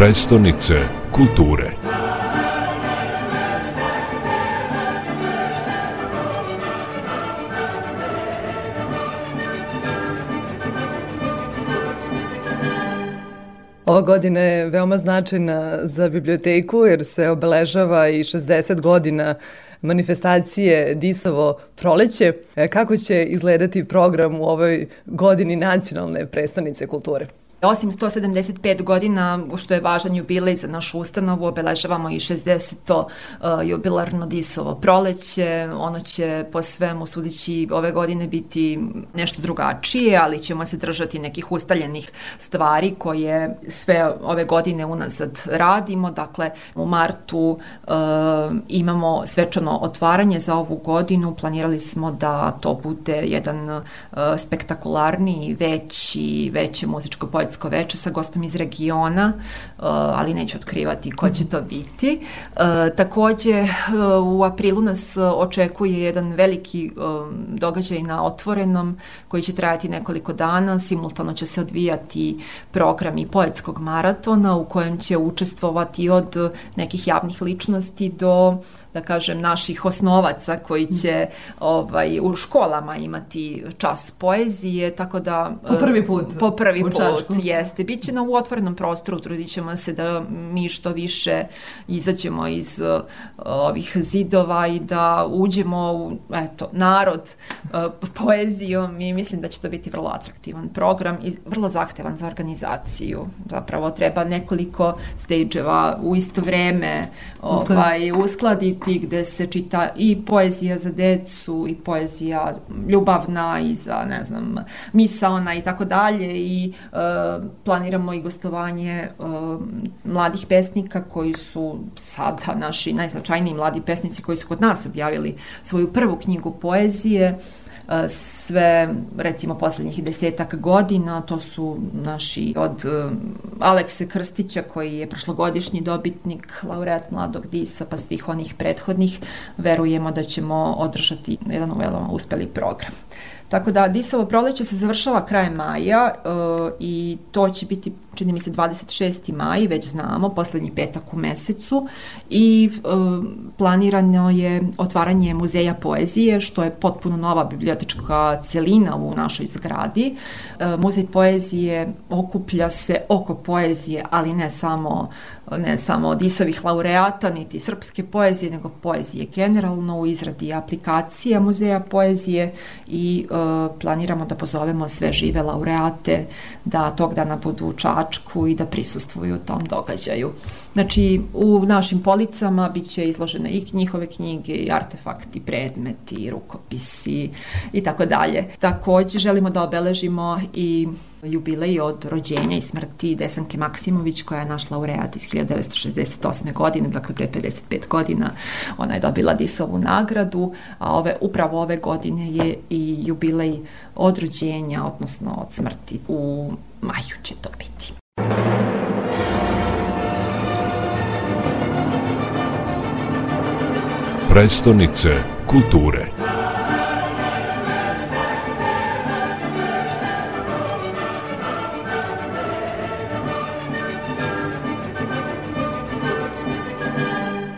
prestonice kulture. Ova godina je veoma značajna za biblioteku jer se obeležava i 60 godina manifestacije Disovo proleće. E, kako će izgledati program u ovoj godini nacionalne predstavnice kulture? Osim 175 godina, što je važan jubilej za našu ustanovu, obeležavamo i 60. Uh, jubilarno disovo proleće. Ono će po svemu sudići ove godine biti nešto drugačije, ali ćemo se držati nekih ustaljenih stvari koje sve ove godine unazad radimo. Dakle, u martu uh, imamo svečano otvaranje za ovu godinu. Planirali smo da to bude jedan uh, spektakularni, veći, veće muzičko poetsko poetsko veče sa gostom iz regiona, uh, ali neću otkrivati ko će to biti. Uh, takođe, uh, u aprilu nas očekuje jedan veliki događaj na otvorenom koji će trajati nekoliko dana. Simultano će se odvijati programi poetskog maratona u kojem će učestvovati od nekih javnih ličnosti do da kažem, naših osnovaca koji će ovaj, u školama imati čas poezije, tako da... Po prvi put. Po prvi put, jeste. Biće na u otvorenom prostoru, trudit ćemo se da mi što više izađemo iz uh, ovih zidova i da uđemo u, eto, narod uh, poezijom i mislim da će to biti vrlo atraktivan program i vrlo zahtevan za organizaciju. Zapravo treba nekoliko stage-eva u isto vreme ovaj, uskladiti gde se čita i poezija za decu i poezija ljubavna i za, ne znam, misaona i tako dalje i e, planiramo i gostovanje e, mladih pesnika koji su sada naši najznačajniji mladi pesnici koji su kod nas objavili svoju prvu knjigu poezije sve, recimo, poslednjih desetak godina, to su naši od e, Alekse Krstića, koji je prošlogodišnji dobitnik, laureat Mladog Disa, pa svih onih prethodnih, verujemo da ćemo održati jedan veoma uspeli program. Tako da Disovo proleće se završava krajem maja uh, i to će biti čini mi se 26. maj, već znamo, poslednji petak u mesecu i uh, planirano je otvaranje muzeja poezije, što je potpuno nova bibliotečka celina u našoj zgradi. Uh, muzej poezije okuplja se oko poezije, ali ne samo ne samo od isovih laureata, niti srpske poezije, nego poezije generalno u izradi aplikacija muzeja poezije i e, planiramo da pozovemo sve žive laureate da tog dana budu u Čačku i da prisustvuju tom događaju. Znači, u našim policama bit će izložene i njihove knjige, i artefakti, predmeti, rukopisi i tako dalje. Takođe, želimo da obeležimo i jubilej od rođenja i smrti Desanke Maksimović koja je naš laureat iz 1968. godine, dakle pre 55 godina ona je dobila Disovu nagradu, a ove, upravo ove godine je i jubilej od rođenja, odnosno od smrti u maju će to biti. Prestonice kulture.